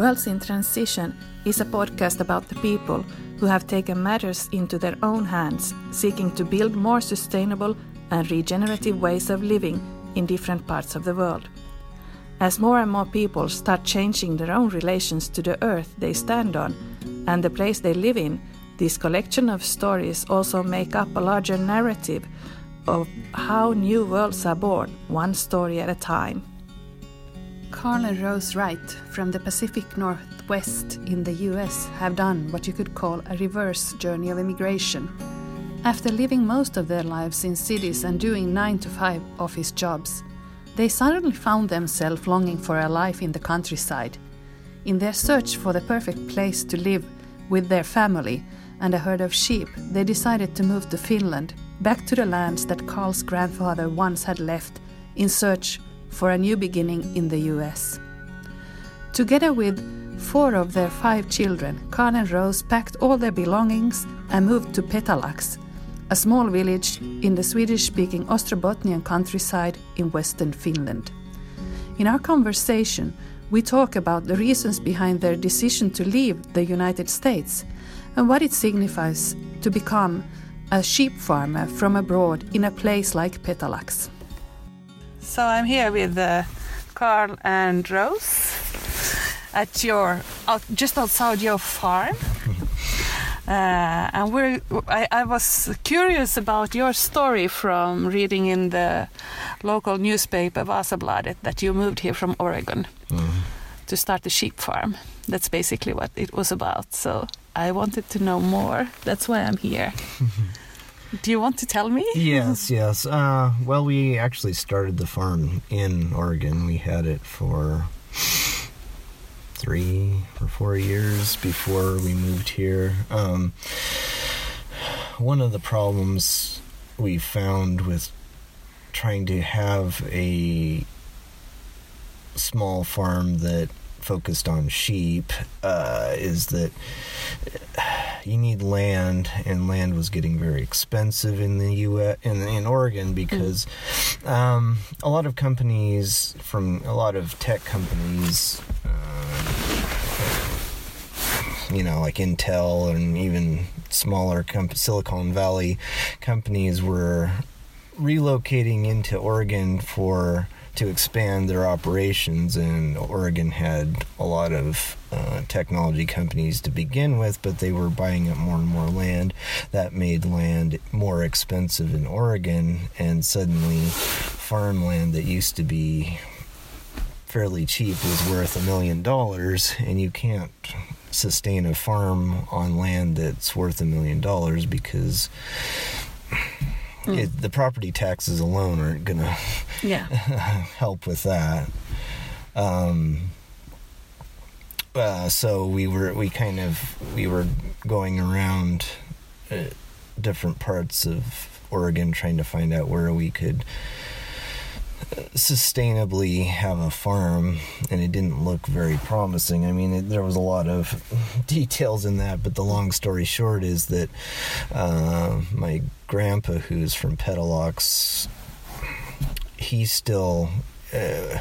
Worlds in Transition is a podcast about the people who have taken matters into their own hands, seeking to build more sustainable and regenerative ways of living in different parts of the world. As more and more people start changing their own relations to the earth they stand on and the place they live in, this collection of stories also make up a larger narrative of how new worlds are born, one story at a time. Carl and Rose Wright from the Pacific Northwest in the US have done what you could call a reverse journey of immigration. After living most of their lives in cities and doing 9 to 5 office jobs, they suddenly found themselves longing for a life in the countryside. In their search for the perfect place to live with their family and a herd of sheep, they decided to move to Finland, back to the lands that Carl's grandfather once had left in search for a new beginning in the US. Together with four of their five children, Carl and Rose packed all their belongings and moved to Petalax, a small village in the Swedish speaking Ostrobothnian countryside in western Finland. In our conversation, we talk about the reasons behind their decision to leave the United States and what it signifies to become a sheep farmer from abroad in a place like Petalax. So I'm here with uh, Carl and Rose at your out, just outside your farm. Uh, and we're, I, I, was curious about your story from reading in the local newspaper Vasabladet that you moved here from Oregon mm. to start a sheep farm. That's basically what it was about. So I wanted to know more. That's why I'm here. Do you want to tell me? Yes, yes. Uh, well, we actually started the farm in Oregon. We had it for three or four years before we moved here. Um, one of the problems we found with trying to have a small farm that focused on sheep uh, is that you need land, and land was getting very expensive in the U.S. in in Oregon because mm. um, a lot of companies from a lot of tech companies. Uh, you know, like Intel and even smaller comp- Silicon Valley companies were relocating into Oregon for to expand their operations, and Oregon had a lot of uh, technology companies to begin with, but they were buying up more and more land. That made land more expensive in Oregon, and suddenly farmland that used to be fairly cheap was worth a million dollars, and you can't sustain a farm on land that's worth a million dollars because Mm. It, the property taxes alone aren't going to yeah. help with that. Um, uh, so we were we kind of we were going around uh, different parts of Oregon trying to find out where we could sustainably have a farm and it didn't look very promising. I mean, it, there was a lot of details in that, but the long story short is that uh, my grandpa, who's from Petalax, he still. Uh,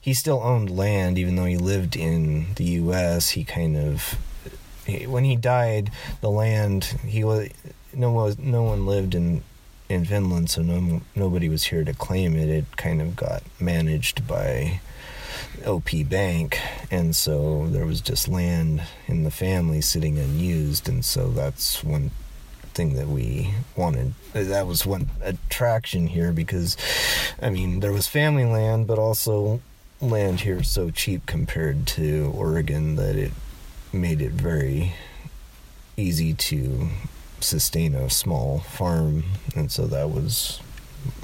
he still owned land even though he lived in the US he kind of he, when he died the land he was no was no one lived in in Finland, so no, nobody was here to claim it. It kind of got managed by OP Bank, and so there was just land in the family sitting unused, and so that's one thing that we wanted. That was one attraction here because, I mean, there was family land, but also land here so cheap compared to Oregon that it made it very easy to sustain a small farm, and so that was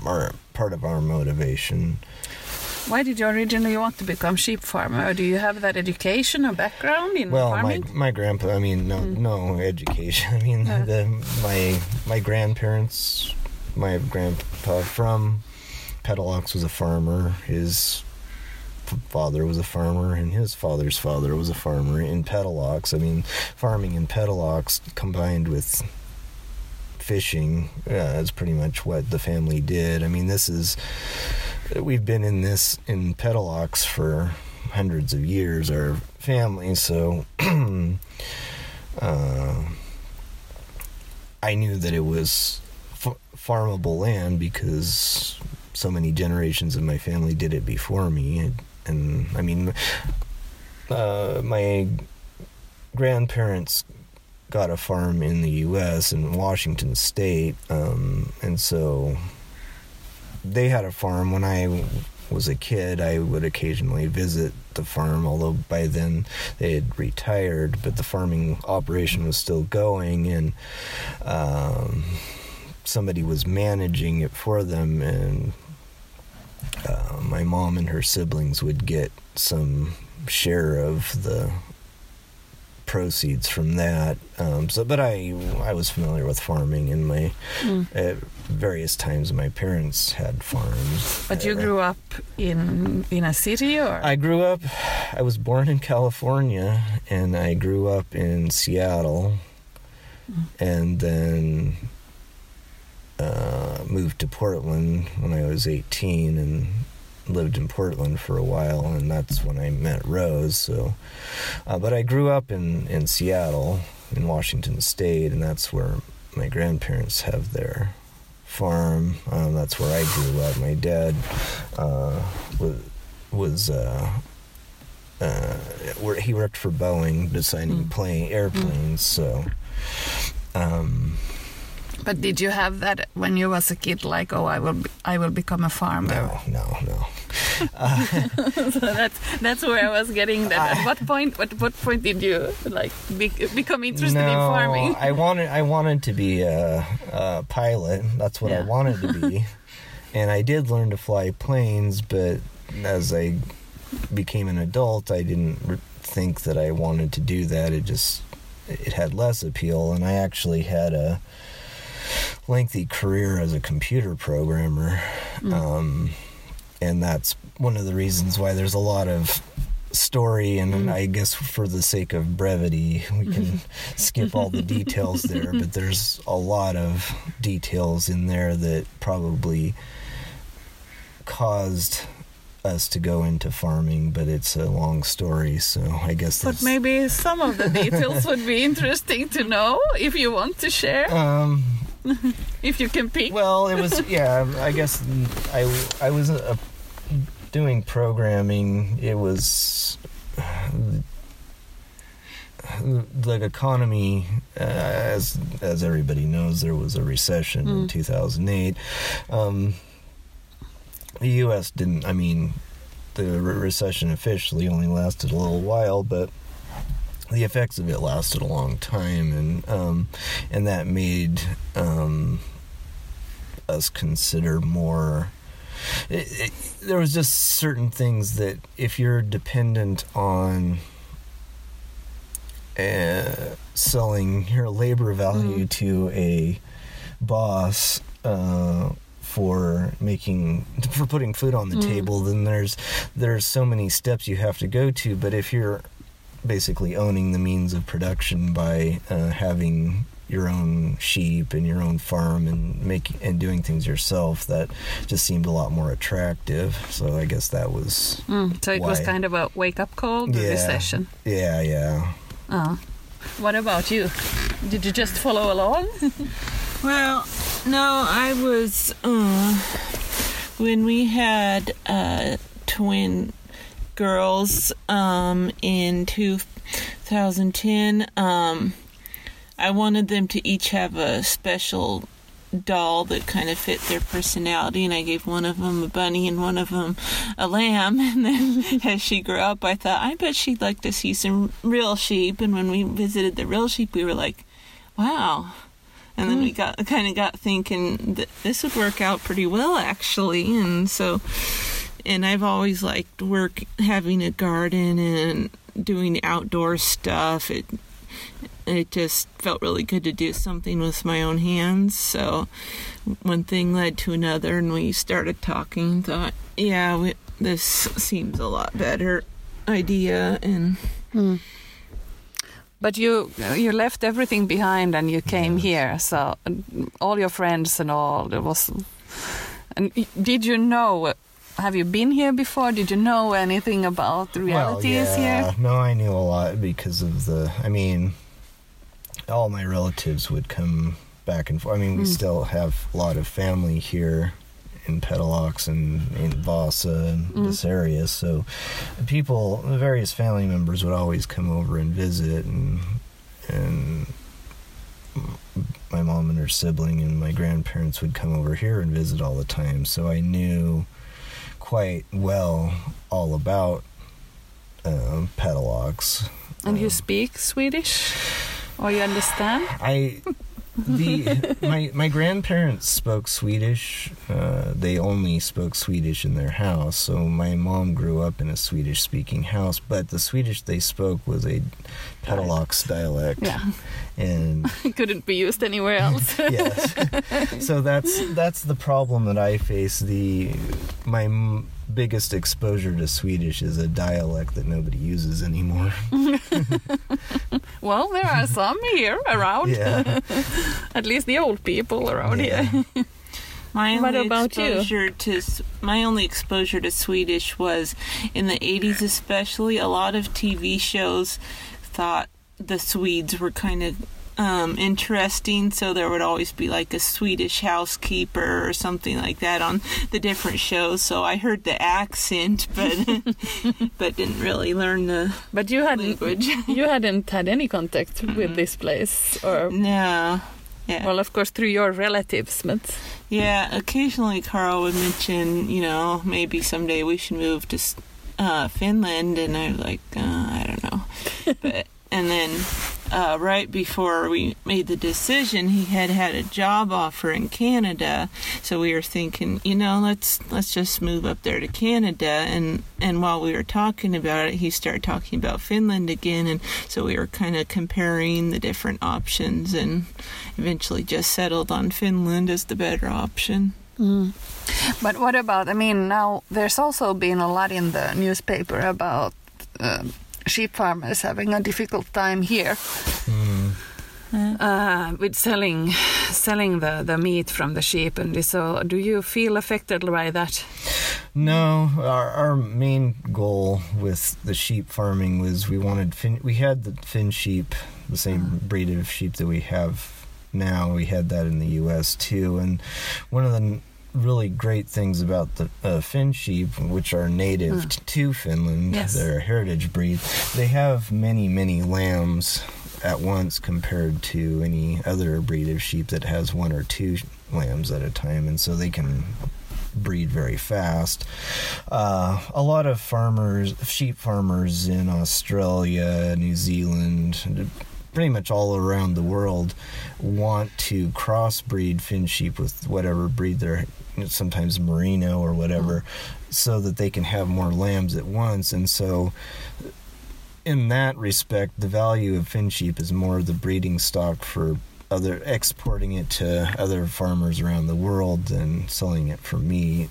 our part of our motivation. Why did you originally want to become sheep farmer? Do you have that education or background in well, farming? Well, my my grandpa. I mean, no mm. no education. I mean, yeah. the, my my grandparents, my grandpa from Petalax was a farmer. His father was a farmer and his father's father was a farmer in Petalax. I mean, farming in Petalax combined with fishing uh, is pretty much what the family did. I mean, this is we've been in this in Petalax for hundreds of years, our family. So uh, I knew that it was f- farmable land because so many generations of my family did it before me. And, and I mean, uh, my grandparents got a farm in the U.S. in Washington State, um, and so they had a farm when I was a kid. I would occasionally visit the farm, although by then they had retired, but the farming operation was still going, and um, somebody was managing it for them, and uh, my mom and her siblings would get some share of the proceeds from that. Um, so, but I I was familiar with farming in my Mm. at various times. My parents had farms. But you grew up in in a city, or I grew up. I was born in California, and I grew up in Seattle, and then uh, moved to Portland when I was 18, and lived in Portland for a while, and that's when I met Rose. So, uh, but I grew up in in Seattle, in Washington State, and that's where my grandparents have their farm. Um, that's where I grew up. My dad uh, was was uh, uh, where he worked for Boeing designing Mm. plane airplanes. So. Um, but did you have that when you was a kid? Like, oh, I will be, I will become a farmer. no, no, no. Uh, so that's that's where I was getting that. At what point? At what point did you like be, become interested in no, farming? I wanted I wanted to be a, a pilot. That's what I wanted to be, and I did learn to fly planes. But as I became an adult, I didn't re- think that I wanted to do that. It just it had less appeal, and I actually had a lengthy career as a computer programmer, Mm. um, and that's one of the reasons why there's a lot of story and Mm. I guess for the sake of brevity we can skip all the details there but there's a lot of details in there that probably caused us to go into farming but it's a long story so I guess that's... But maybe some of the details would be interesting to know if you want to share. um If you can pick. Well, it was yeah. I guess I I was uh, doing programming. It was the economy, uh, as as everybody knows, there was a recession in Mm. 2008. Um, the U.S. didn't. I mean, the re- recession officially only lasted a little while, but the effects of it lasted a long time, and um, and that made um, us consider more. It, it, there was just certain things that if you're dependent on uh, selling your labor value Mm. to a boss uh, for making for putting food on the Mm. table, then there's there's so many steps you have to go to. But if you're basically owning the means of production by uh, having your own sheep and your own farm and making and doing things yourself that just seemed a lot more attractive so i guess that was Mm, so it was kind of a wake up call, the Yeah. recession. yeah yeah Uh, what about you? Did you just follow along? Well, no, I was uh, when we had uh, twin girls um, in 2010. Um, I wanted them to each have a special doll that kind of fit their personality, and I gave one of them a bunny and one of them a lamb. And then as she grew up, I thought, I bet she'd like to see some real sheep. And when we visited the real sheep, we were like, wow. And then we got kind of got thinking that this would work out pretty well, actually. And so, and I've always liked work, having a garden and doing outdoor stuff. It it just felt really good to do something with my own hands. So one thing led to another, and we started talking. Thought, yeah, we, this seems a lot better idea. And hmm. But you you left everything behind and you came here. So all your friends and all it was. And did you know have you been here before? Did you know anything about the realities well, yeah. here? No, I knew a lot because of the. I mean, all my relatives would come back and forth. I mean, we Mm. still have a lot of family here in Petalax and in Vasa and Mm. this area. So people, the various family members would always come over and visit and and my mom and her sibling and my grandparents would come over here and visit all the time. So I knew quite well all about um, Petalax. And you Um, speak Swedish? Or you understand? I the my my grandparents spoke Swedish. Uh, they only spoke Swedish in their house. So my mom grew up in a Swedish speaking house, but the Swedish they spoke was a Petalax dialect. Yeah. And It couldn't be used anywhere else. yes. so that's that's the problem that I face. The my biggest exposure to Swedish is a dialect that nobody uses anymore. well, there are some here around. Yeah. At least the old people around Yeah. here. My What only about you? exposure to my only exposure to Swedish was in the 80s especially a lot of TV shows thought the Swedes were kind of um, interesting. So there would always be like a Swedish housekeeper or something like that on the different shows. So I heard the accent but but didn't really learn the But you hadn't language. you hadn't had any contact with this place or no. Yeah. well of course through your relatives, but Yeah, occasionally Carl would mention, you know, maybe someday we should move to uh, Finland, and I'm like, uh, I don't know. but and then uh, right before we made the decision, he had had a job offer in Canada, so we were thinking, you know, let's let's just move up there to Canada. And and while we were talking about it, he started talking about Finland again, and so we were kind of comparing the different options, and eventually just settled on Finland as the better option. But what about? I mean, now there's also been a lot in the newspaper about um sheep farmers having a difficult time here uh, with selling selling the, the meat from the sheep. And so, do you feel affected by that? No, our, our main goal with the sheep farming was we wanted fin, we had the Finn sheep, the same breed of sheep that we have now. We had that in the U.S. too, and one of the n- really great things about the uh, Finn sheep, which are native t- to Finland, Yes. they're a heritage breed. They have many, many lambs at once compared to any other breed of sheep that has one or two lambs at a time, and so they can breed very fast. Uh, a lot of farmers, sheep farmers in Australia, New Zealand, pretty much all around the world, want to crossbreed Finn sheep with whatever breed they're sometimes merino or whatever, so that they can have more lambs at once. And so, in that respect, the value of Finn sheep is more of the breeding stock for other exporting it to other farmers around the world than selling it for meat.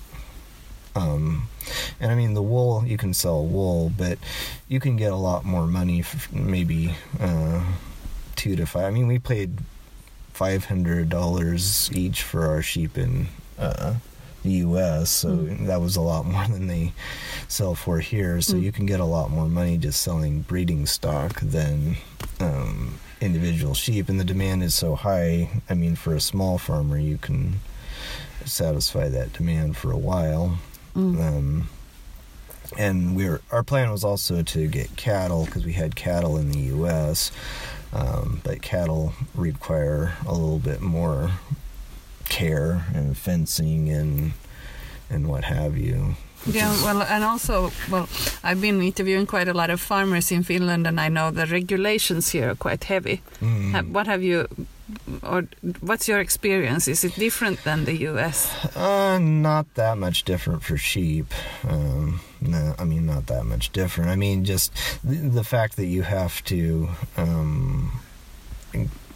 Um, and I mean, the wool you can sell wool, but you can get a lot more money, for maybe uh, two to five. I mean, we paid five hundred dollars each for our sheep in uh, the U.S., so that was a lot more than they sell for here. So you can get a lot more money just selling breeding stock than um, individual sheep, and the demand is so high. I mean, for a small farmer, you can satisfy that demand for a while. Um, and we were, our plan was also to get cattle because we had cattle in the U.S., um, but cattle require a little bit more care and fencing and and what have you. Yeah, well, and also, well, I've been interviewing quite a lot of farmers in Finland, and I know the regulations here are quite heavy. Mm. What have you, or what's your experience? Is it different than the U.S.? Uh, not that much different for sheep. Um, no, I mean not that much different. I mean just the, the fact that you have to um,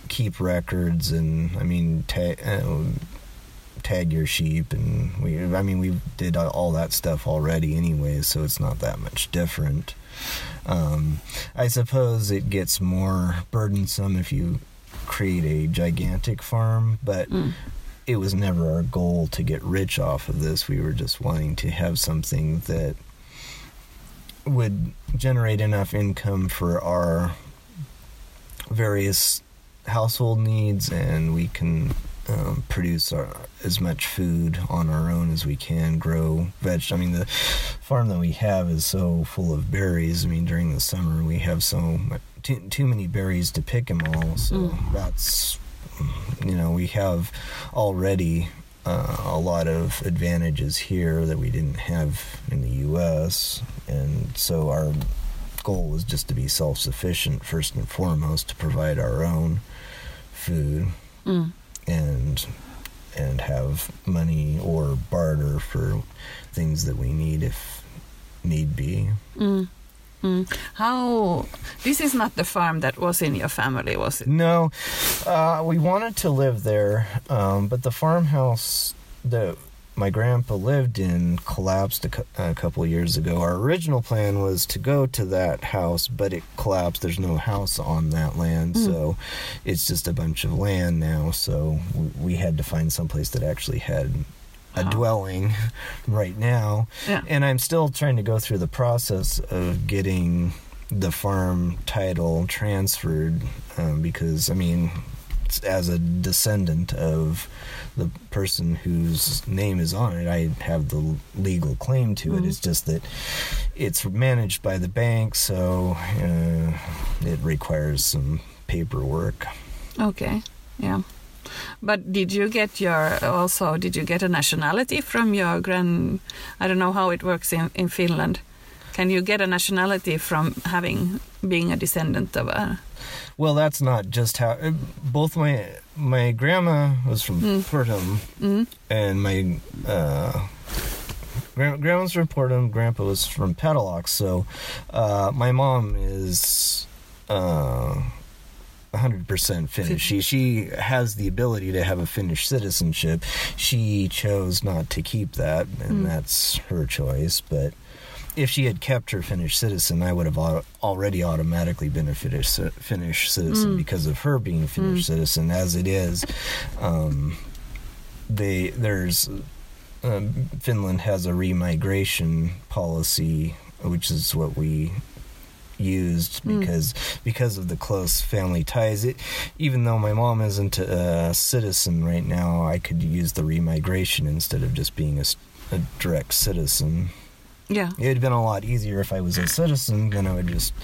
keep records and I mean ta- uh, tag your sheep and we. I mean we did all that stuff already anyway, so it's not that much different. Um, I suppose it gets more burdensome if you create a gigantic farm, but Mm. it was never our goal to get rich off of this. We were just wanting to have something that would generate enough income for our various household needs, and we can um, produce our, as much food on our own as we can, grow veg. I mean, the farm that we have is so full of berries. I mean, during the summer we have so much, too, too many berries to pick them all. So Mm. that's you know we have already uh, a lot of advantages here that we didn't have in the U.S. and so our goal was just to be self-sufficient first and foremost to provide our own food Mm. and and have money or barter for things that we need if need be. Mm. Mm. How? This is not the farm that was in your family, was it? No, uh, we wanted to live there, um, but the farmhouse that my grandpa lived in collapsed a, cou- a couple years ago. Our original plan was to go to that house, but it collapsed. There's no house on that land, Mm. so it's just a bunch of land now. So we, we had to find someplace that actually had a dwelling right now. Yeah. And I'm still trying to go through the process of getting the farm title transferred um, because, I mean, as a descendant of the person whose name is on it, I have the legal claim to it. Mhm. It's just that it's managed by the bank, so uh, it requires some paperwork. Okay. Yeah. But did you get your also? Did you get a nationality from your grand? I don't know how it works in in Finland. Can you get a nationality from having being a descendant of a? Well, that's not just how. uh, Both my my grandma was from Mm. Pörtom, Mm? and my uh, gra- grandma's from Pörtom. Grandpa was from Petalock. So, uh, my mom is uh, hundred percent Finnish. She she has the ability to have a Finnish citizenship. She chose not to keep that, and Mm. that's her choice. But if she had kept her Finnish citizen, I would have al- already automatically been a Finnish Finnish citizen Mm. because of her being a Finnish Mm. citizen. As it is, um, they there's um, Finland has a remigration policy, which is what we used Mm. because because of the close family ties. It even though my mom isn't a citizen right now, I could use the remigration instead of just being a direct citizen. Yeah. It'd been a lot easier if I was a citizen. Then I would just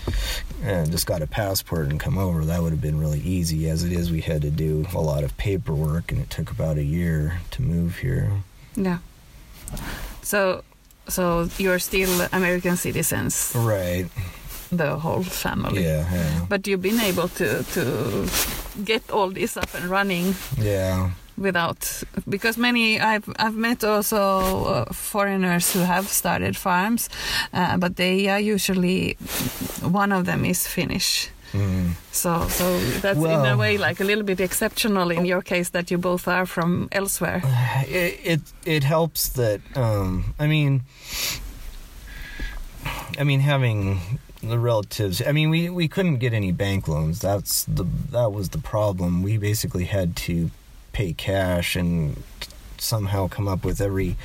uh, just got a passport and come over. That would have been really easy. As it is, we had to do a lot of paperwork, and it took about a year to move here. Yeah. So, so you're still American citizens, Right? The whole family. Yeah. Yeah. But you've been able to to get all this up and running Yeah. without because many I've I've met also uh, foreigners who have started farms, uh, but they are usually one of them is Finnish. Mm. So so that's in a way like a little bit exceptional in your case that you both are from elsewhere. it it it helps that um I mean I mean having the relatives. I mean we we couldn't get any bank loans. That's the that was the problem. We basically had to pay cash and somehow come up with every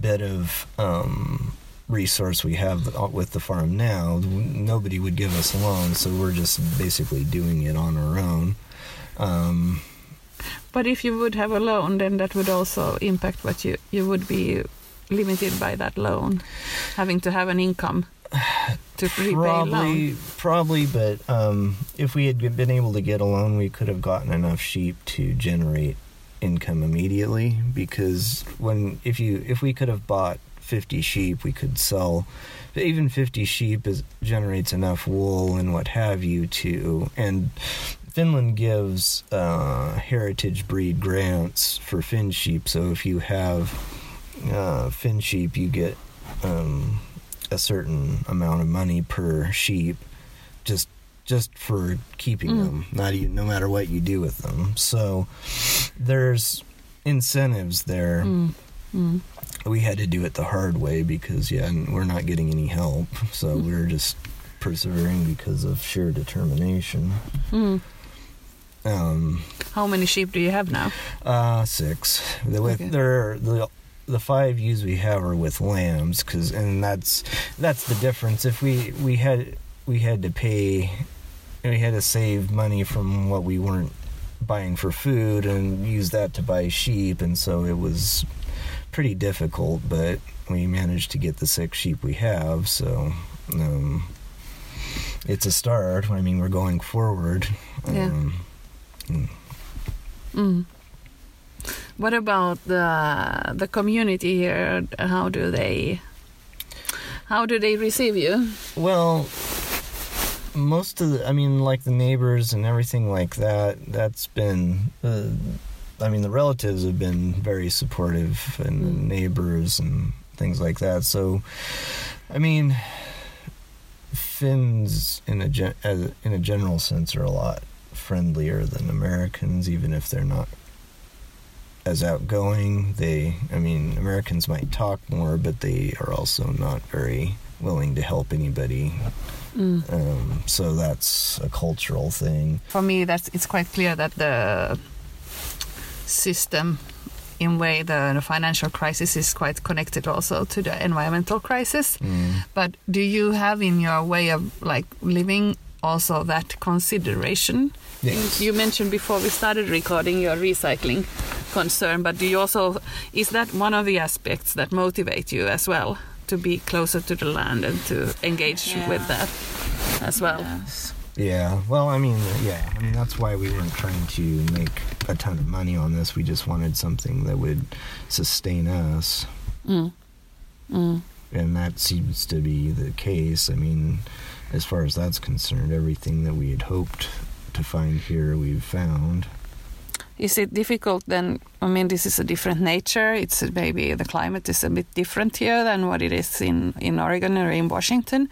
bit of um resource we have with the farm now. Nobody would give us a loan so we're just basically doing it on our own. Um But if you would have a loan, then that would also impact what you you would be limited by that loan, having to have an income to. Probably, probably, but um, if we had been able to get a loan, we could have gotten enough sheep to generate income immediately. Because when if you if we could have bought fifty sheep, we could sell. Even fifty sheep is generates enough wool and what have you to and. Finland gives uh, heritage breed grants for Finn sheep, so if you have uh, Finn sheep, you get um, a certain amount of money per sheep, just just for keeping Mm. them. Not even, no matter what you do with them. So there's incentives there. Mm. Mm. We had to do it the hard way because yeah, we're not getting any help. So we're just persevering because of sheer determination. Mm. Um, How many sheep do you have now? Uh, six. The, with, Okay. they're, the the five ewes we have are with lambs, cause and that's that's the difference. If we we had we had to pay, we had to save money from what we weren't buying for food and use that to buy sheep, and so it was pretty difficult. But we managed to get the six sheep we have, so. Um, it's a start. I mean, we're going forward. Yeah. Um, Mm. What about the the community here? How do they how do they receive you? Well, most of the, I mean, like the neighbors and everything like that, that's been, uh, I mean, the relatives have been very supportive and the Mm. neighbors and things like that. So, I mean, Finns in a, gen- as, in a general sense are a lot friendlier than Americans, even if they're not as outgoing. They, I mean, Americans might talk more, but they are also not very willing to help anybody. Mm. Um, so that's a cultural thing. For me, that's it's quite clear that the system, in way, the, the financial crisis is quite connected also to the environmental crisis. Mm. But do you have in your way of like living also that consideration? Yes. You mentioned before we started recording your recycling concern, but do you also is that one of the aspects that motivate you as well to be closer to the land and to engage Yeah. with that as well? Yes. Yeah. Well, I mean, yeah. I mean, that's why we weren't trying to make a ton of money on this. We just wanted something that would sustain us. Mm. Mm. and that seems to be the case. I mean, as far as that's concerned, everything that we had hoped to find here, we've found. Is it difficult then? I mean, this is a different nature. It's maybe the climate is a bit different here than what it is in, in Oregon or in Washington.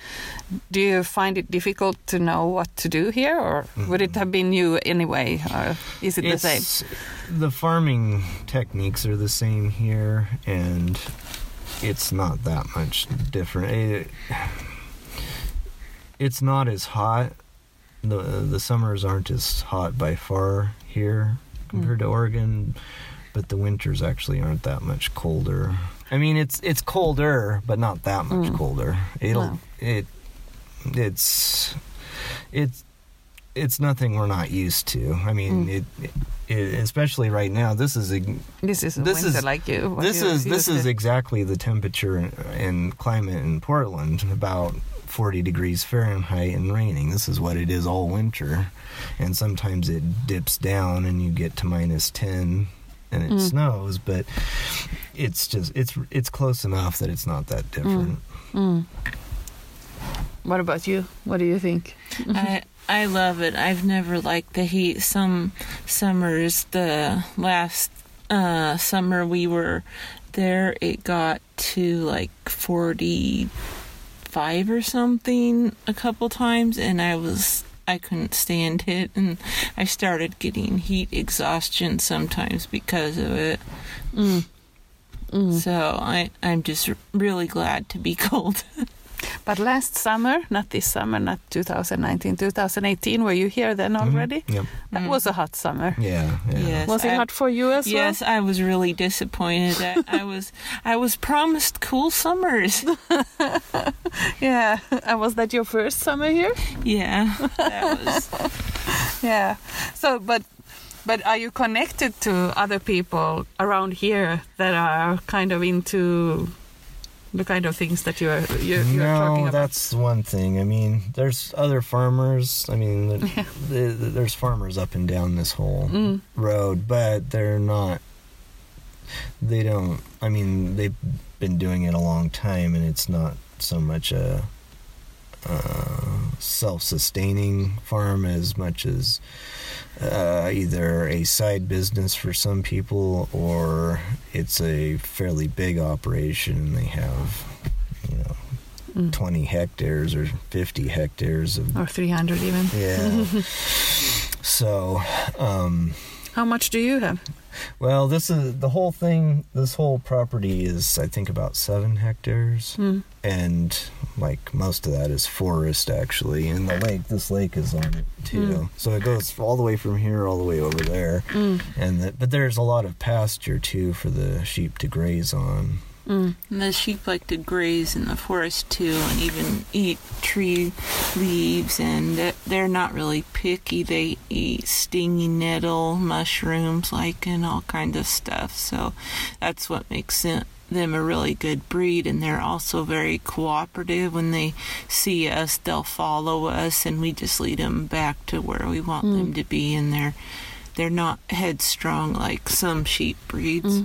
Do you find it difficult to know what to do here, or mm-hmm. would it have been new anyway? Or is it the same? The farming techniques are the same here, and it's not that much different. It, it's not as hot. the The summers aren't as hot by far here compared to Oregon, but the winters actually aren't that much colder. I mean, it's it's colder, but not that much Mm. colder. It'll Wow. it it's it's it's nothing we're not used to. I mean, Mm. it, it especially right now. This is a, This is a This winter is- like you. this is this is to. exactly the temperature and, climate in Portland. About forty degrees Fahrenheit and raining. This is what it is all winter, and sometimes it dips down and you get to minus ten and it Mm. snows. But it's just it's it's close enough that it's not that different. Mm. What about you? What do you think? I I love it. I've never liked the heat. Some summers, the last uh, summer we were there, it got to like forty five or something a couple times, and I was I couldn't stand it, and I started getting heat exhaustion sometimes because of it. Mm. Mm. So I I'm just really glad to be cold. But last summer, not this summer, not 2019, 2018, were you here then already? Mhm. Yep. That Mm. was a hot summer. Yeah. yeah. Yes, Was it I- hot for you as well? Yes, I was really disappointed. I, I was I was promised cool summers. Yeah. And was that your first summer here? Yeah, that was. Yeah. So, but but are you connected to other people around here that are kind of into the kind of things that you're you're, you're talking no, about? that's one thing. I mean, there's other farmers. I mean, the, the, there's farmers up and down this whole Mm. road, but they're not. They don't. I mean, they've been doing it a long time, and it's not so much a uh, self-sustaining farm as much as uh, either a side business for some people or it's a fairly big operation and they have you know Mm. 20 hectares or 50 hectares of Or 300 even. yeah so um How much do you have? well this is the whole thing this whole property is i think about seven hectares Mm. and like most of that is forest actually, and the lake. This lake is on it too, hmm. so it goes all the way from here all the way over there, hmm. and the, but there's a lot of pasture too for the sheep to graze on. Hmm. And the sheep like to graze in the forest too, and even eat tree leaves. And they're- they're not really picky. They eat stingy nettle, mushrooms, like and all kinds of stuff. So that's what makes them them a really good breed. And they're also very cooperative. When they see us, they'll follow us, and we just lead them back to where we want hmm. them to be. And they're they're not headstrong like some sheep breeds. Hmm.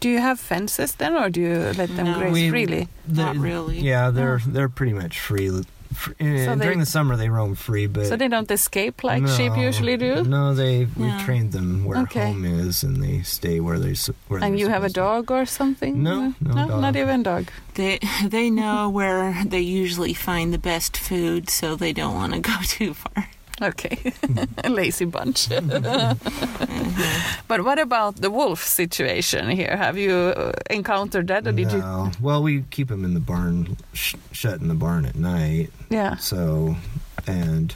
Do you have fences then, or do you let them No. graze We- freely? Not really. Yeah, oh. they're they're pretty much free. Fr- eh, and So they- during the summer they roam free, but So they don't escape like sheep usually do? No, they we Yeah. trained them where Okay. home is, and they stay where they s- where. And you have a dog or something? No, no dog. not even dog. They they know where they usually find the best food, so they don't want to go too far. Okay, a lazy bunch. but what about the wolf situation here? Have you uh, encountered that, or did you? Well, we keep them in the barn, sh- shut in the barn at night. Yeah, So, and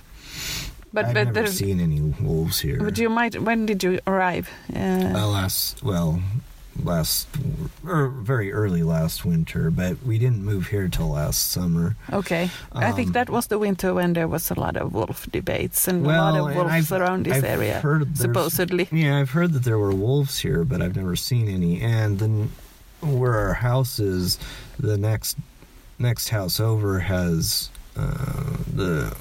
but I've but never there, seen any wolves here. but you might. When did you arrive? Uh, Uh, last, well, last, or very early last winter, but we didn't move here till last summer. okay, I think um, that was the winter when there was a lot of wolf debates and a lot of wolves around this I've area, heard supposedly. Yeah, I've heard that there were wolves here, but I've never seen any. And then where our house is, the next next house over has uh, the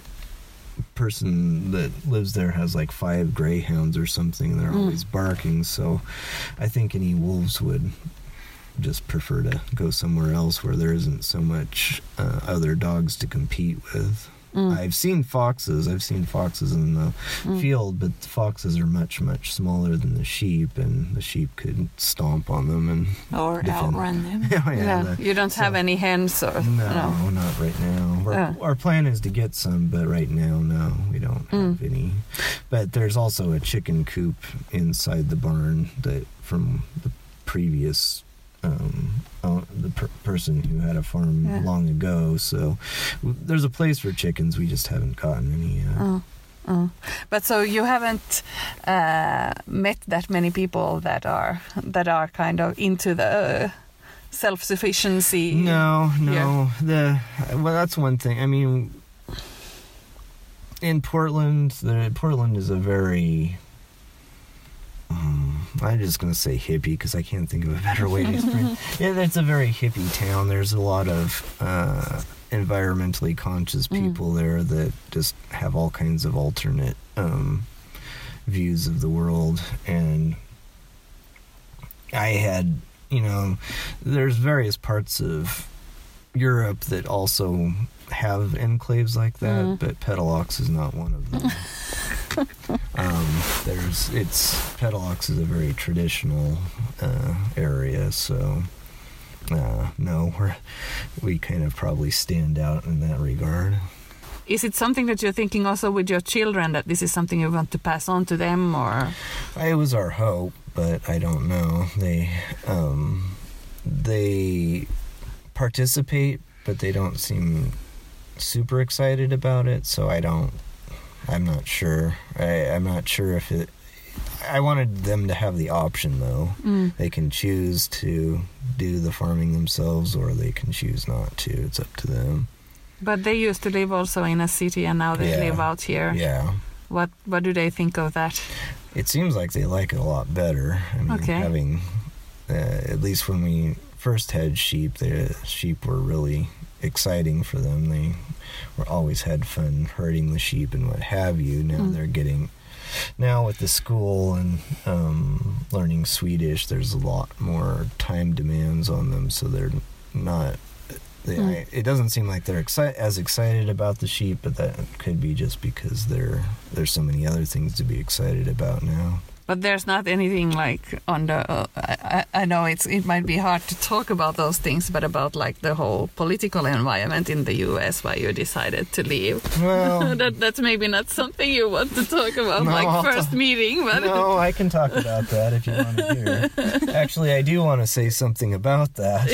person that lives there has like five greyhounds or something. and They're Mm. always barking, so I think any wolves would just prefer to go somewhere else where there isn't so much uh, other dogs to compete with. Mm. I've seen foxes. I've seen foxes in the Mm. field, but the foxes are much, much smaller than the sheep, and the sheep could stomp on them. And Or Defend. outrun them. oh, Yeah, the- you don't have any hens or no, not right now. Our, Yeah. our plan is to get some, but right now, no, we don't have Mm. any. But there's also a chicken coop inside the barn that from the previous. Um, the per- person who had a farm Yeah. long ago, so there's a place for chickens. We just haven't gotten any yet. Oh, oh. But so you haven't uh, met that many people that are that are kind of into the uh, self-sufficiency. No, no. Yeah. The well, that's one thing. I mean, in Portland, the Portland is a very. Um, I'm just gonna say hippie because I can't think of a better way to explain. yeah, it's a very hippie town. There's a lot of uh, environmentally conscious Mm. people there that just have all kinds of alternate um, views of the world, and I had, you know, there's various parts of Europe that also have enclaves like that, Mhm. but Petalax is not one of them. um, there's it's Petalax is a very traditional uh, area, so uh, no, we're we kind of probably stand out in that regard. Is it something that you're thinking also with your children that this is something you want to pass on to them, or It was our hope, but I don't know. They um, they participate, but they don't seem super excited about it. So I don't. I'm not sure. I, I'm not sure if it. I wanted them to have the option, though. Mm. They can choose to do the farming themselves, or they can choose not to. It's up to them. But they used to live also in a city, and now they Yeah. live out here. Yeah. What What do they think of that? It seems like they like it a lot better. I mean, Okay. having uh, at least when we first had sheep, the sheep were really exciting for them. They were always had fun herding the sheep and what have you. Now Mm. they're getting now with the school and um, learning Swedish. There's a lot more time demands on them, so they're not. They, Mm. I, it doesn't seem like they're exci- as excited about the sheep, but that could be just because there there's so many other things to be excited about now. But there's not anything like on the. Uh, I, I know it's it might be hard to talk about those things, but about like the whole political environment in the U.S. why you decided to leave. Well, that that's maybe not something you want to talk about No, like I'll first talk- meeting, but no, I can talk about that if you want to hear. Actually, I do want to say something about that,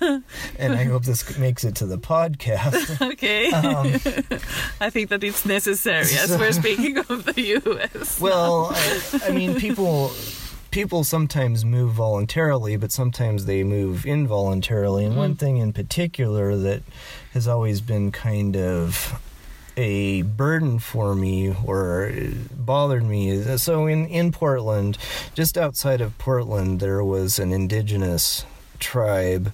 and I hope this makes it to the podcast. okay. Um, I think that it's necessary as we're speaking of the U.S. Well, I, I mean, people people sometimes move voluntarily, but sometimes they move involuntarily. And one mm. thing in particular that has always been kind of a burden for me or bothered me is so in in Portland, just outside of Portland, there was an indigenous tribe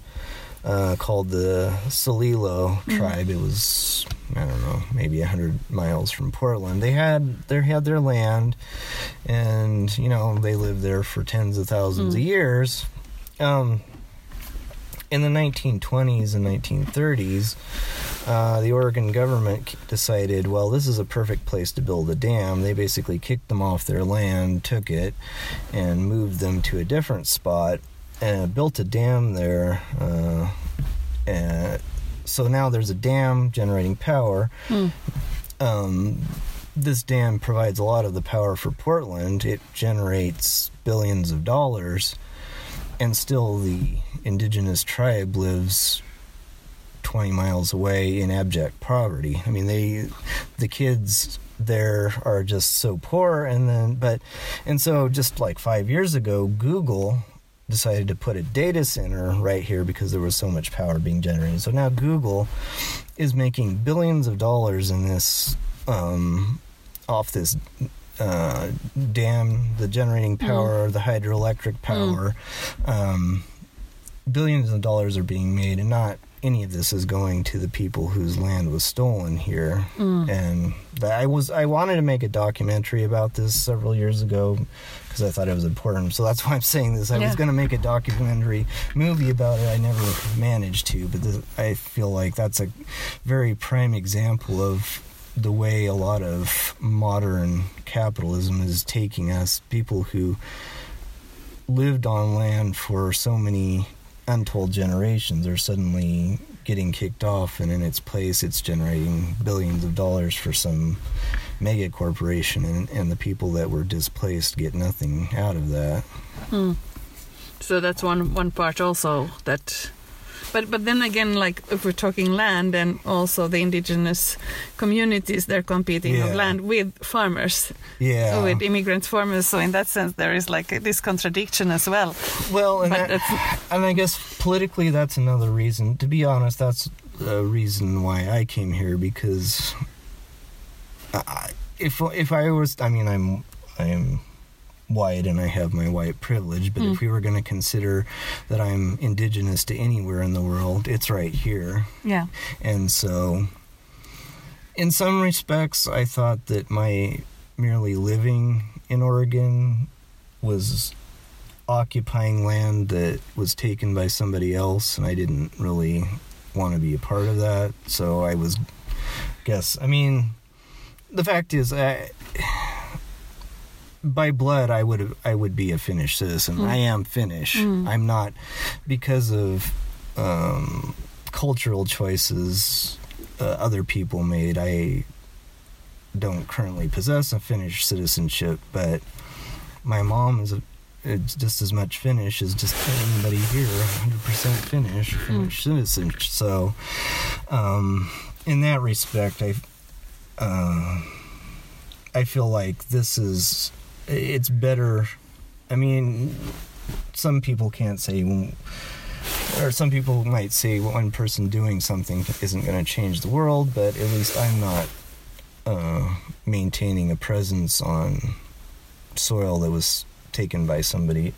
uh, called the Celilo tribe. It was I don't know, maybe a hundred miles from Portland. They had they had their land, and you know they lived there for tens of thousands of years. Um, in the 1920s and 1930s, uh, the Oregon government decided, well, this is a perfect place to build a dam. They basically kicked them off their land, took it, and moved them to a different spot, and built a dam there. Uh, and so now there's a dam generating power. Um, this dam provides a lot of the power for Portland. It generates billions of dollars, and still the indigenous tribe lives 20 miles away in abject poverty. I mean, they, the kids there are just so poor, and then, but, and so just like five years ago, Google decided to put a data center right here because there was so much power being generated. So now Google is making billions of dollars in this um, off this uh, dam, the generating power, the hydroelectric power. Um, billions of dollars are being made, and not any of this is going to the people whose land was stolen here. Mm. And I was I wanted to make a documentary about this several years ago because I thought it was important. So that's why I'm saying this. I Yeah. was going to make a documentary movie about it. I never managed to, but this, I feel like that's a very prime example of the way a lot of modern capitalism is taking us. People who lived on land for so many untold generations are suddenly getting kicked off, and in its place, it's generating billions of dollars for some mega corporation, and, and the people that were displaced get nothing out of that. Hmm. So that's one one part also that. But but then again, like if we're talking land and also the indigenous communities, they're competing Yeah. of land with farmers, Yeah. with immigrant farmers. So in that sense, there is like this contradiction as well. Well, and, that, and I guess politically, that's another reason. To be honest, that's a reason why I came here because I, if if I was, I mean, I'm I'm white and I have my white privilege, but if hmm. we were going to consider that I'm indigenous to anywhere in the world, it's right here. Yeah. And so, in some respects, I thought that my merely living in Oregon was occupying land that was taken by somebody else, and I didn't really want to be a part of that. So I was, guess, I mean, the fact is, I, by blood, I would I would be a Finnish citizen. I am Finnish. I'm not because of um, cultural choices uh, other people made. I don't currently possess a Finnish citizenship, but my mom is a, it's just as much Finnish as just anybody here, 100% Finnish, Finnish citizen. So, um, in that respect, I, uh, I feel like this is, it's better. I mean, some people can't say, or some people might say one person doing something isn't going to change the world, but at least I'm not uh, maintaining a presence on soil that was taken by somebody,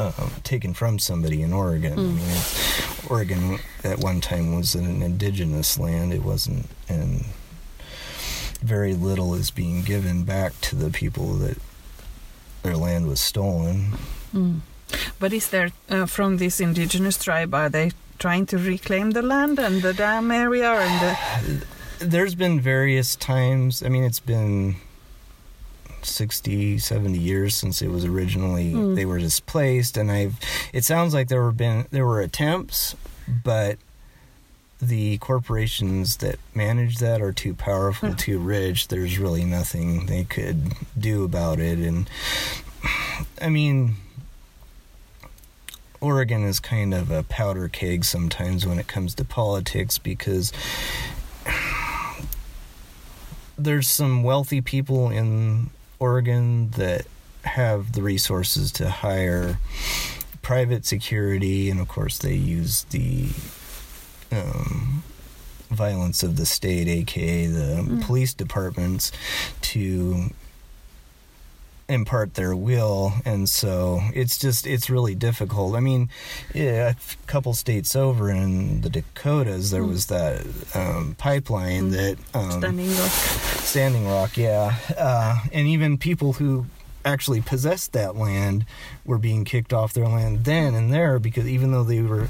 uh, taken from somebody in Oregon. I mean, it's, Oregon at one time was an indigenous land. It wasn't, and very little is being given back to the people that their land was stolen. But is there uh, from this indigenous tribe? Are they trying to reclaim the land and the dam area and the? there's been various times. I mean, it's been 60 70 years since it was originally they were displaced and i've it sounds like there were been there were attempts but the corporations that manage that are too powerful too rich. There's really nothing they could do about it. And i mean Oregon is kind of a powder keg sometimes when it comes to politics because there's some wealthy people in Oregon that have the resources to hire private security, and of course, they use the um, violence of the state, aka the police departments, to impart their will. And so it's just it's really difficult. I mean yeah, a couple states over in the dakotas there was that um, pipeline that um, Standing Rock. Standing Rock, yeah. Uh, and even people who actually possessed that land were being kicked off their land then and there because even though they were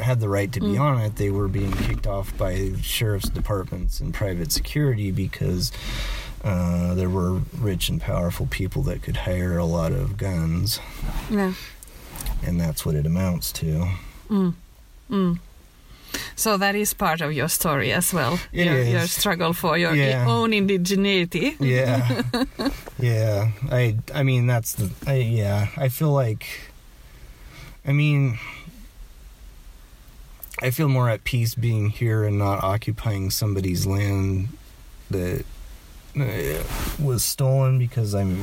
had the right to be mm. on it, they were being kicked off by sheriff's departments and private security because uh, there were rich and powerful people that could hire a lot of guns, Yeah. and that's what it amounts to. Mm. Mm. So that is part of your story as well. Your, your struggle for your Yeah. own indigeneity. yeah yeah i i mean that's the I, yeah i feel like i mean i feel more at peace being here and not occupying somebody's land that uh, was stolen because i'm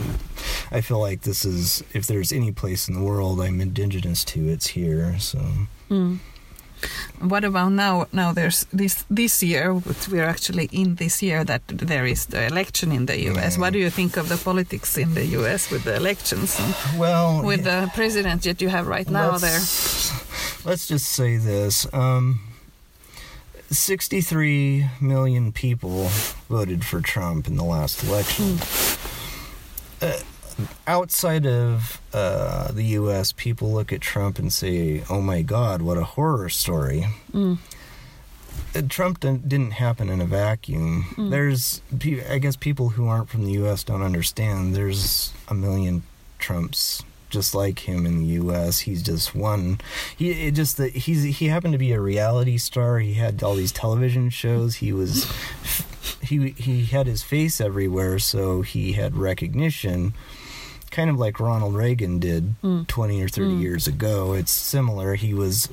i feel like this is if there's any place in the world i'm indigenous to it's here so What about now? Now there's this this year. We're actually in this year that there is the election in the U.S. Yeah. What do you think of the politics in the U.S. with the elections and well with the president that you have right now let's, there? Let's just say this. Um, 63 million people voted for Trump in the last election. Uh, outside of uh, the U.S., people look at Trump and say, oh my God, what a horror story. Uh, Trump didn't, didn't happen in a vacuum. There's, I guess, people who aren't from the U.S. don't understand. There's a million Trumps just like him in the U.S. He's just one. He it just that he's he happened to be a reality star. He had all these television shows. He was he he had his face everywhere, so he had recognition. Kind of like Ronald Reagan did 20 or 30 years ago. It's similar. He was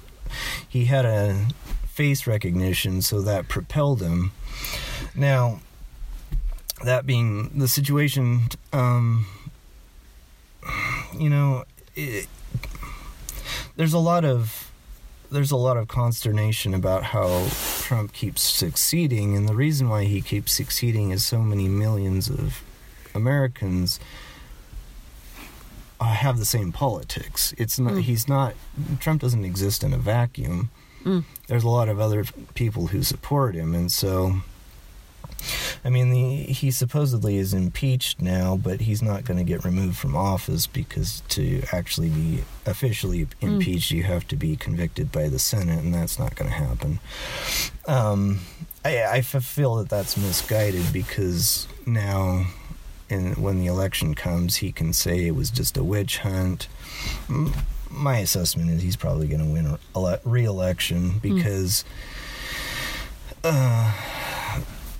he had a face recognition, so that propelled him. Now, that being the situation, um, you know, it, there's a lot of there's a lot of consternation about how Trump keeps succeeding, and the reason why he keeps succeeding is so many millions of Americans uh, have the same politics. It's not. He's not. Trump doesn't exist in a vacuum. There's a lot of other people who support him, and so. I mean, the, he supposedly is impeached now, but he's not going to get removed from office because to actually be officially impeached, you have to be convicted by the Senate, and that's not going to happen. Um, I, I feel that that's misguided because now, in, when the election comes, he can say it was just a witch hunt. My assessment is he's probably going to win re-election because. Uh,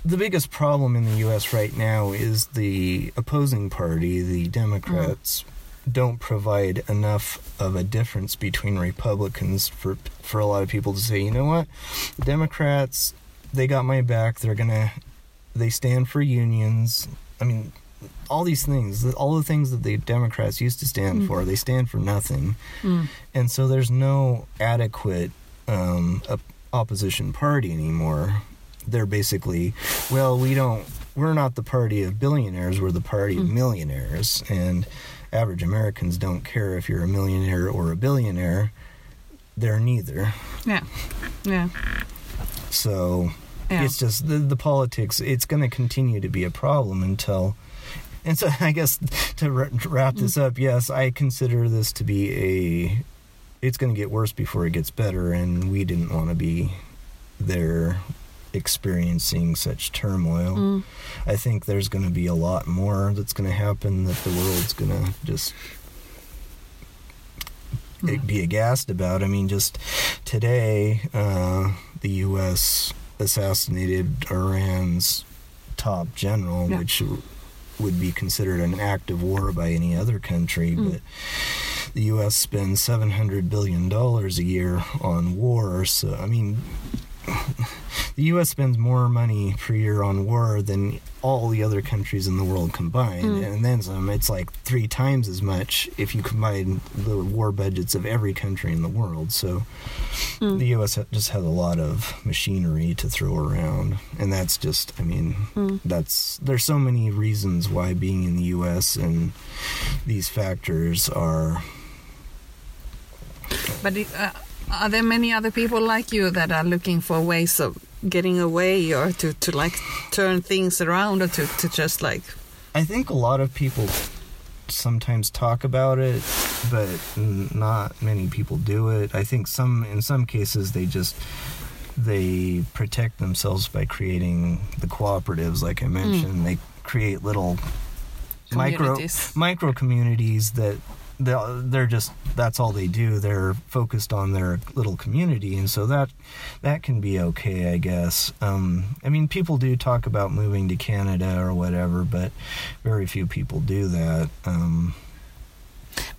the biggest problem in the U.S. right now is the opposing party, the Democrats, don't provide enough of a difference between Republicans for for a lot of people to say, you know what, the Democrats, they got my back. They're gonna, they stand for unions. I mean, all these things, all the things that the Democrats used to stand for, they stand for nothing, and so there's no adequate um, op- opposition party anymore they're basically, well, we don't, we're not the party of billionaires, we're the party of hmm. millionaires. And average Americans don't care if you're a millionaire or a billionaire, they're neither. Yeah, yeah, So yeah. it's just the, the politics, it's going to continue to be a problem until. And so I guess to wra- to wrap this mm. up, yes, I consider this to be a. It's going to get worse before it gets better, and we didn't want to be there experiencing such turmoil. Mm. I think there's going to be a lot more that's going to happen that the world's going to just Mm. be aghast about. I mean, just today, uh, the U.S. assassinated Iran's top general, Yeah. which would be considered an act of war by any other country, Mm. but the U.S. spends seven hundred billion dollars a year on war. So, I mean, the U.S. spends more money per year on war than all the other countries in the world combined, Mm. and then some. It's like three times as much if you combine the war budgets of every country in the world. So, Mm. the U.S. just has a lot of machinery to throw around, and that's just. I mean, Mm. that's there's so many reasons why being in the U.S. and these factors are But it, uh, are there many other people like you that are looking for ways of getting away or to, to like turn things around or to, to just like I think a lot of people sometimes talk about it, but n- not many people do it. I think some, in some cases, they just they protect themselves by creating the cooperatives, like I hmm. mentioned. They create little micro communities? micro communities that they're just that's all they do they're focused on their little community and so that that can be okay i guess um, i mean people do talk about moving to canada or whatever but very few people do that um,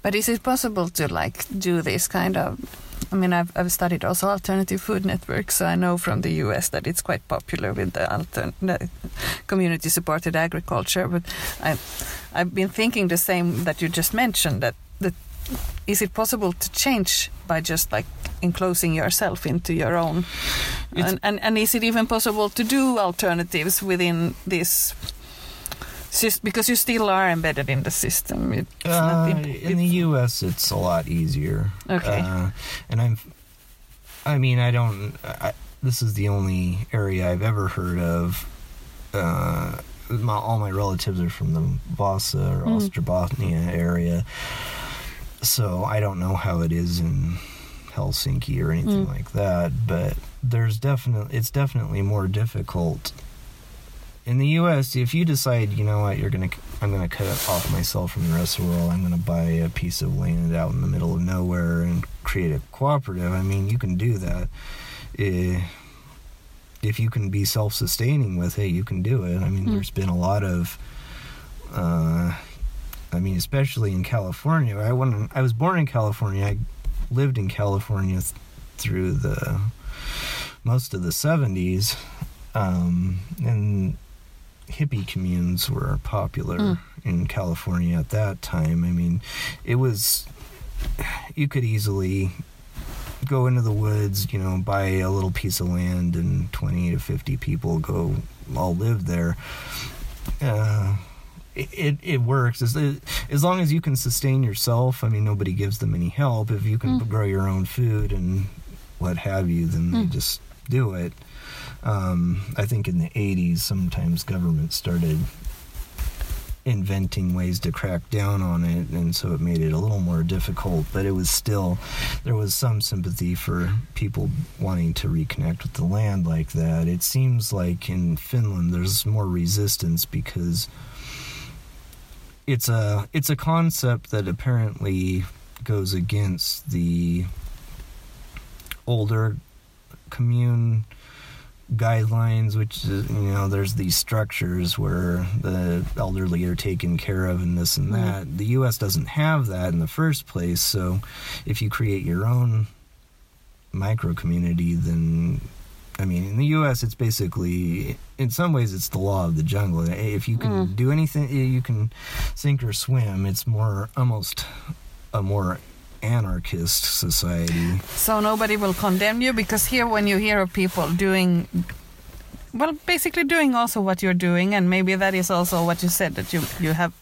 But is it possible to like do this kind of? I mean, I've I've studied also alternative food networks, so I know from the U.S. that it's quite popular with the, altern- community-supported agriculture. But I, I've been thinking the same that you just mentioned. That that is it possible to change by just like enclosing yourself into your own? And, and and is it even possible to do alternatives within this? Because you still are embedded in the system. It's not Uh, imp- in the U.S., it's a lot easier. Okay. Uh, and I'm, I mean, I don't. I, this is the only area I've ever heard of. Uh, my, all my relatives are from the Vasa or Mm. Ostrobothnia area, so I don't know how it is in Helsinki or anything Mm. like that. But there's definitely it's definitely more difficult in the U.S., if you decide, you know what, you're gonna, I'm gonna cut off myself from the rest of the world. I'm gonna buy a piece of land out in the middle of nowhere and create a cooperative. I mean, you can do that. Eh, if you can be self-sustaining with it, you can do it. I mean, Mm. there's been a lot of, uh, I mean, especially in California. I when I was born in California. I lived in California through the most of the 70s um, and hippie communes were popular Mm. in California at that time. I mean, it was you could easily go into the woods, you know, buy a little piece of land, and twenty to fifty people go all live there. Uh, it, it it works as as long as you can sustain yourself. I mean, nobody gives them any help. If you can Mm. grow your own food and what have you, then they Mm. just do it. Um, I think in the 80s, sometimes government started inventing ways to crack down on it, and so it made it a little more difficult. But it was still, there was some sympathy for people wanting to reconnect with the land like that. It seems like in Finland, there's more resistance because it's a it's a concept that apparently goes against the older commune guidelines which is you know there's these structures where the elderly are taken care of and this and Mm. that the US doesn't have that in the first place so if you create your own micro community then I mean in the US it's basically in some ways it's the law of the jungle. If you can Mm. do anything you can sink or swim. It's more almost a more anarchist society. So nobody will condemn you? Because here, when you hear of people doing, well, basically doing also what you're doing, and maybe that is also what you said that you you have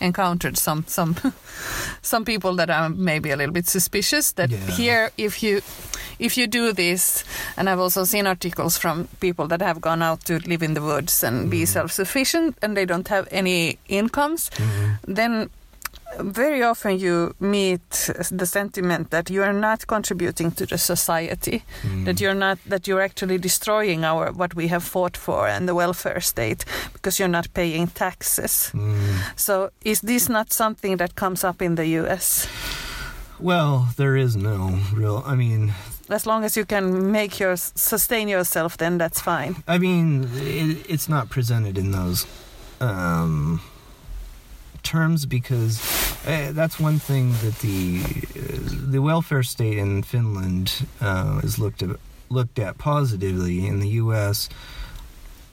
encountered some some some people that are maybe a little bit suspicious that Yeah. here if you if you do this and i've also seen articles from people that have gone out to live in the woods and be Mhm. self-sufficient and they don't have any incomes then very often you meet the sentiment that you are not contributing to the society, that you're not that you're actually destroying our what we have fought for and the welfare state because you're not paying taxes. Mm. So is this not something that comes up in the US? Well, there is no real. I mean, As long as you can make your sustain yourself, then that's fine. I mean, it, it's not presented in those um, terms because uh, that's one thing that the uh, the welfare state in Finland uh, is looked at looked at positively. In the U.S.,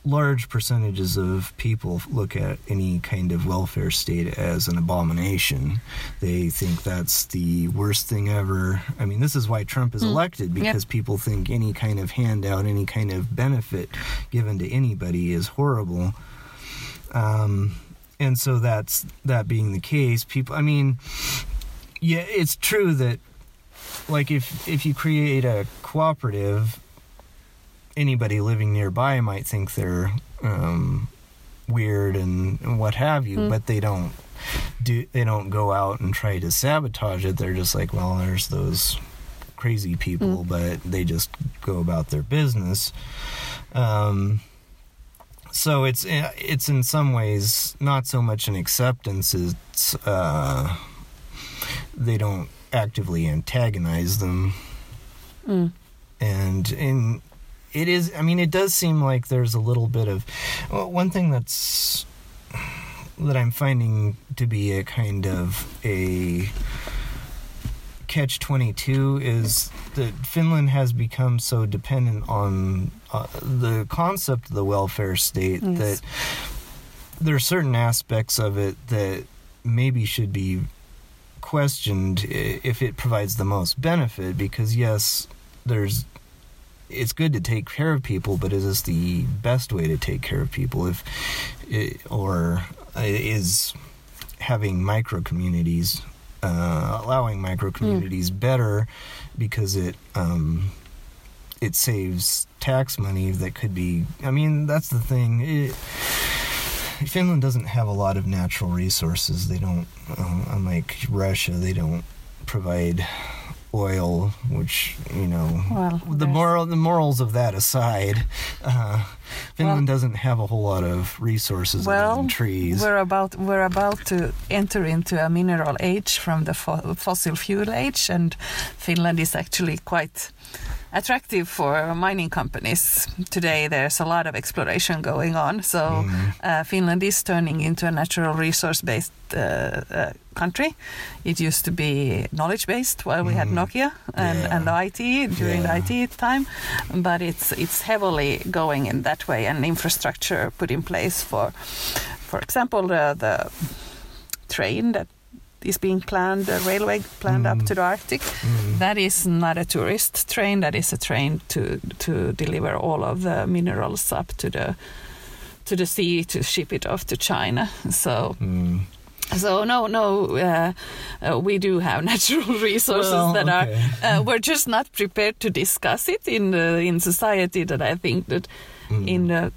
large percentages of people look at any kind of welfare state as an abomination. They think that's the worst thing ever. I mean, this is why Trump is elected because people think any kind of handout, any kind of benefit given to anybody is horrible. Um, and so that's that being the case. People, I mean, yeah, it's true that like if if you create a cooperative anybody living nearby might think they're um, weird and, and what have you, but they don't do they don't go out and try to sabotage it. They're just like, well, there's those crazy people, but they just go about their business. Um, so it's it's in some ways not so much an acceptance; it's uh, they don't actively antagonize them. And in it is i mean it does seem like there's a little bit of well, one thing that's that i'm finding to be a kind of a catch 22 is that finland has become so dependent on uh, the concept of the welfare state Yes. that there are certain aspects of it that maybe should be questioned if it provides the most benefit because yes there's it's good to take care of people but is this the best way to take care of people if or is having micro communities uh, allowing micro communities better because it um, it saves tax money that could be i mean that's the thing it, Finland doesn't have a lot of natural resources. They don't, um, unlike Russia, they don't provide oil, which you know. Well, the moral, the morals of that aside, uh, Finland doesn't have a whole lot of resources other Well, than trees. we're about we're about to enter into a mineral age from the fo- fossil fuel age, and Finland is actually quite attractive for mining companies. Today, there's a lot of exploration going on, so Mm-hmm. uh, Finland is turning into a natural resource-based uh, uh, country. It used to be knowledge-based while we had Nokia and, Mm-hmm. Yeah. and the IT during Yeah. the IT time, but it's it's heavily going in that way, and infrastructure put in place for, for example, the, the train that is being planned, a railway planned up to the Arctic. That is not a tourist train. That is a train to to deliver all of the minerals up to the to the sea to ship it off to China. So. Mm. So no, no, uh, uh, we do have natural resources Well, that okay. are. Uh, we're just not prepared to discuss it in the in society. That I think that Mm. in the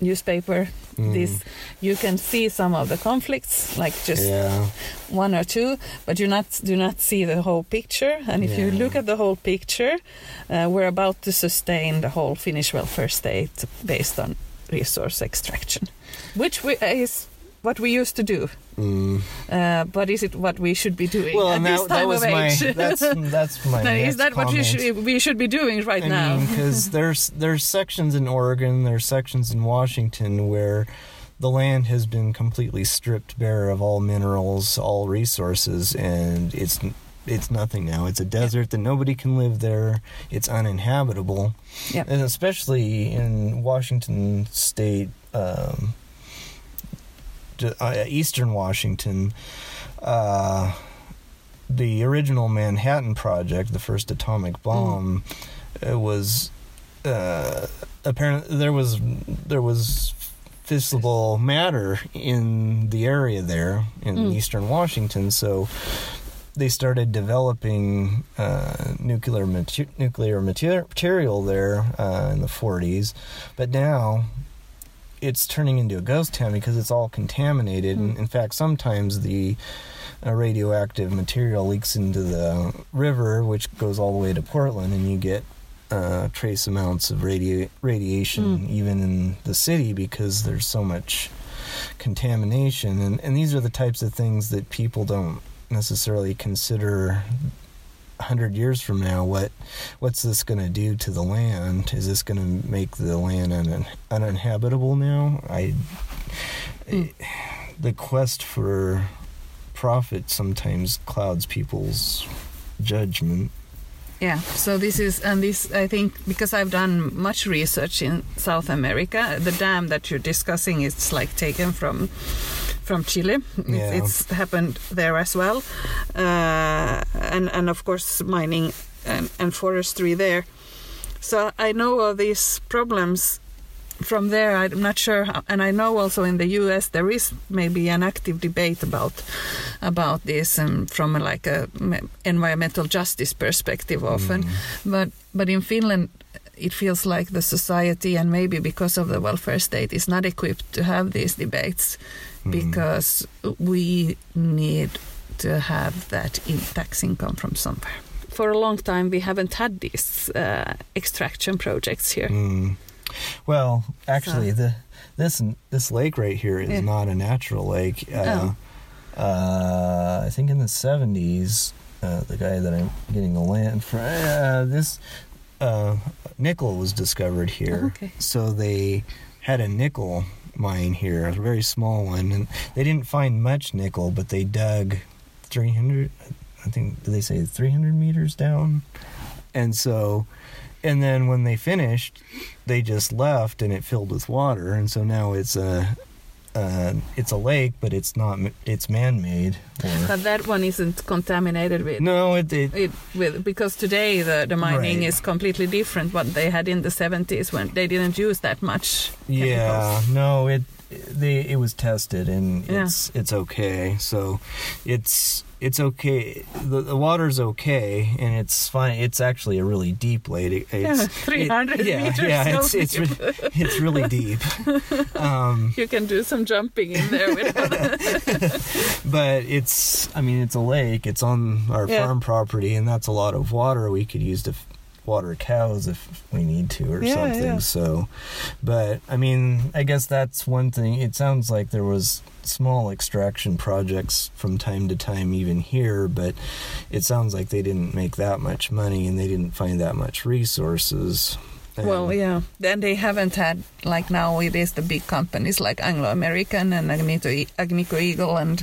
newspaper, this you can see some of the conflicts, like just yeah, one or two, but you not do not see the whole picture. And if you look at the whole picture, uh, we're about to sustain the whole Finnish welfare state based on resource extraction, which we, is what we used to do. mm. Uh, but is it what we should be doing well, at and this that, time that was of my age? that's that's my Now, is that what we should, we should be doing right I now? mean, because there's there's sections in Oregon, there's sections in Washington where the land has been completely stripped bare of all minerals, all resources, and it's it's nothing now. It's a desert that nobody can live there. It's uninhabitable, Yep. and especially in Washington State, um, Eastern Washington. Uh, the original Manhattan Project, the first atomic bomb, it was uh, apparently there was there was fissile matter in the area there in Mm. eastern Washington, so they started developing uh, nuclear nuclear mater- material there uh, in the 40s, but now it's turning into a ghost town because it's all contaminated. And in fact, sometimes the a radioactive material leaks into the river, which goes all the way to Portland, and you get uh, trace amounts of radi- radiation Mm. even in the city because there's so much contamination. And, and these are the types of things that people don't necessarily consider. 100 years from now what what's this going to do to the land? Is this going to make the land un- uninhabitable now? I Mm. the quest for profit sometimes clouds people's judgment. Yeah, so this is, and this, I think, because I've done much research in South America, the dam that you're discussing is like taken from from Chile. It's, Yeah. it's happened there as well, uh, and and of course mining and, and forestry there. So I know all these problems from there. I'm not sure, how, and I know also in the U.S. there is maybe an active debate about about this um, from a, like a environmental justice perspective often. Mm. But but in Finland, it feels like the society and maybe because of the welfare state is not equipped to have these debates Mm. because we need to have that in tax income from somewhere. For a long time, we haven't had these uh, extraction projects here. Mm. Well, actually, the this this lake right here is Yeah. not a natural lake. Uh, Oh. uh, I think in the seventies, uh, the guy that I'm getting the land from, uh, this uh, nickel was discovered here. Oh, okay. So they had a nickel mine here, a very small one, and they didn't find much nickel, but they dug 300. I think did they say 300 meters down? And so, and then when they finished, they just left, and it filled with water, and so now it's a. Uh, it's a lake, but it's not. It's man-made. Or, But that one isn't contaminated with. no, it, it It, with, because today the, the mining Right. is completely different what they had in the 70s when they didn't use that much Yeah, no, it they it was tested and Yeah. it's it's okay. So it's it's okay. The, the water's okay and it's fine. It's actually a really deep lake. It, Yeah, it's, 300 it, yeah, meters Yeah, it's it's re- it's really deep. Um, You can do some jumping in there but it's I mean it's a lake. It's on our Yeah. farm property and that's a lot of water we could use to water cows if we need to or Yeah, something. yeah. So but I mean I guess that's one thing. It sounds like there was small extraction projects from time to time even here, but it sounds like they didn't make that much money and they didn't find that much resources. And- Well, yeah. Then they haven't had like now it is the big companies like Anglo American and Agnico, Agnico Eagle and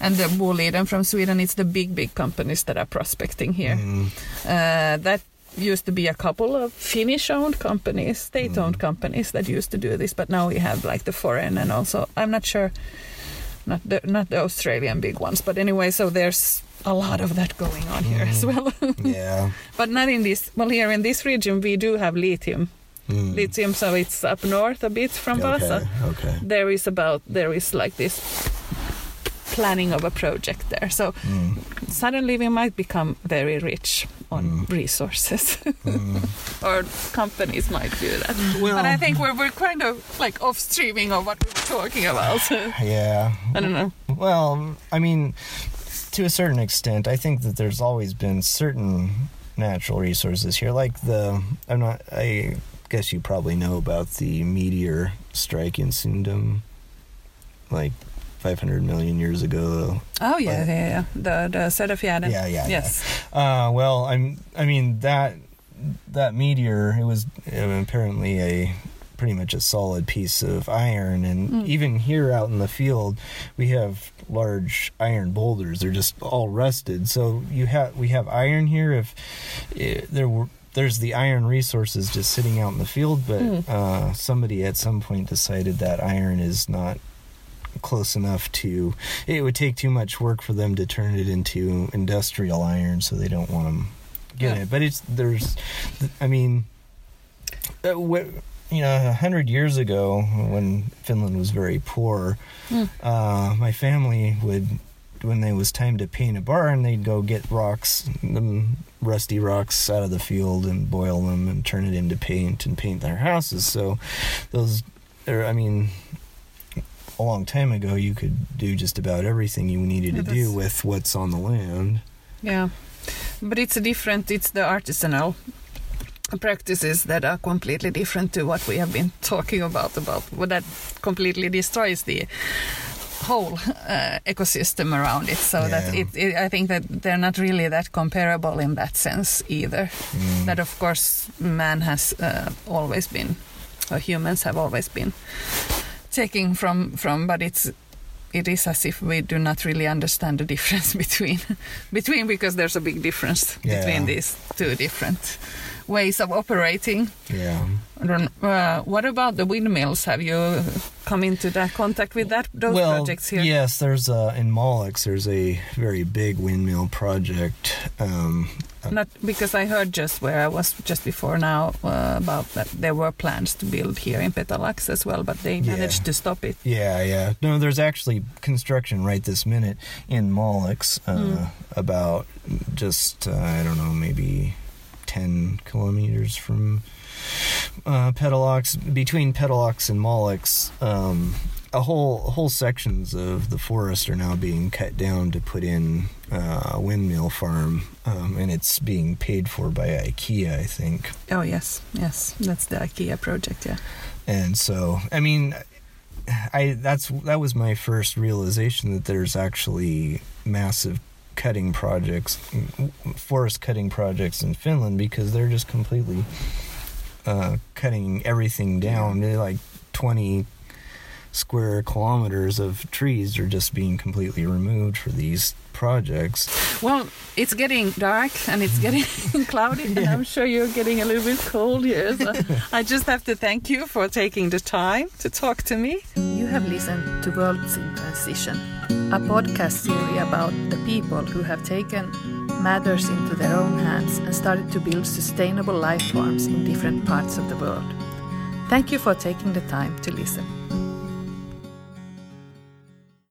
and the Boliden from Sweden. It's the big big companies that are prospecting here. Mm, Uh, that used to be a couple of Finnish-owned companies, state-owned Mm. companies that used to do this, but now we have like the foreign and also I'm not sure, not the not the Australian big ones, but anyway. So there's a lot of that going on here as Mm. well, yeah. but not in this. Well, here in this region we do have lithium. Mm. Lithium, so it's up north a bit from Vasa. Okay. Okay. There is about there is like this planning of a project there. So Mm. suddenly we might become very rich on Mm. resources Mm. or companies might do that Well, but i think we're, we're kind of like off streaming of what we were talking about yeah. i don't know Well, I mean, to a certain extent, I think that there's always been certain natural resources here, like the. I'm not. I guess you probably know about the meteor strike in Sundom, like 500 million years ago. oh yeah But- yeah yeah the the Söderfjärden Yeah, yeah, yes Uh, well, I'm. I mean that that meteor. It was uh, apparently a pretty much a solid piece of iron, and Mm. even here out in the field, we have large iron boulders. They're just all rusted. So you have we have iron here. If eh, there were. There's the iron resources just sitting out in the field, but Mm. uh, somebody at some point decided that iron is not close enough to. It would take too much work for them to turn it into industrial iron, so they don't want them get Yeah. it. But it's there's, I mean, uh, wh- you know, a hundred years ago when Finland was very poor, Mm. uh, my family would. When there was time to paint a barn, they'd go get rocks, them rusty rocks out of the field, and boil them and turn it into paint and paint their houses. So, those, or I mean, a long time ago, you could do just about everything you needed to do with what's on the land. Yeah, but it's a different. It's the artisanal practices that are completely different to what we have been talking about. About what that completely destroys the whole uh, ecosystem around it. So that it, it, I think that they're not really that comparable in that sense either. Mm. That of course man has uh, always been, or humans have always been taking from from, but it's it is as if we do not really understand the difference between between because there's a big difference Yeah. between these two different ways of operating. Yeah. Uh, what about the windmills? Have you come into that contact with that those well, projects here? yes, there's uh, in Malax. There's a very big windmill project. Um, Not because I heard just where I was just before now uh, about that there were plans to build here in Petalax as well, but they Yeah. managed to stop it. Yeah, yeah. No, there's actually construction right this minute in Malax, uh, Mm. about just uh, I don't know, maybe ten kilometers from uh, Petalax. Between Petalax and Malax, um, a whole whole sections of the forest are now being cut down to put in uh, a windmill farm, um, and it's being paid for by IKEA, I think. Oh yes, yes, that's the IKEA project. Yeah. and so i mean i that's that was my first realization that there's actually massive cutting projects forest cutting projects in finland because they're just completely uh, cutting everything down They're like 20 square kilometers of trees are just being completely removed for these projects Well, it's getting dark and it's getting cloudy, and I'm sure you're getting a little bit cold here. So I just have to thank you for taking the time to talk to me. You have listened to Worlds in Transition, a podcast series about the people who have taken matters into their own hands and started to build sustainable life forms in different parts of the world. Thank you for taking the time to listen.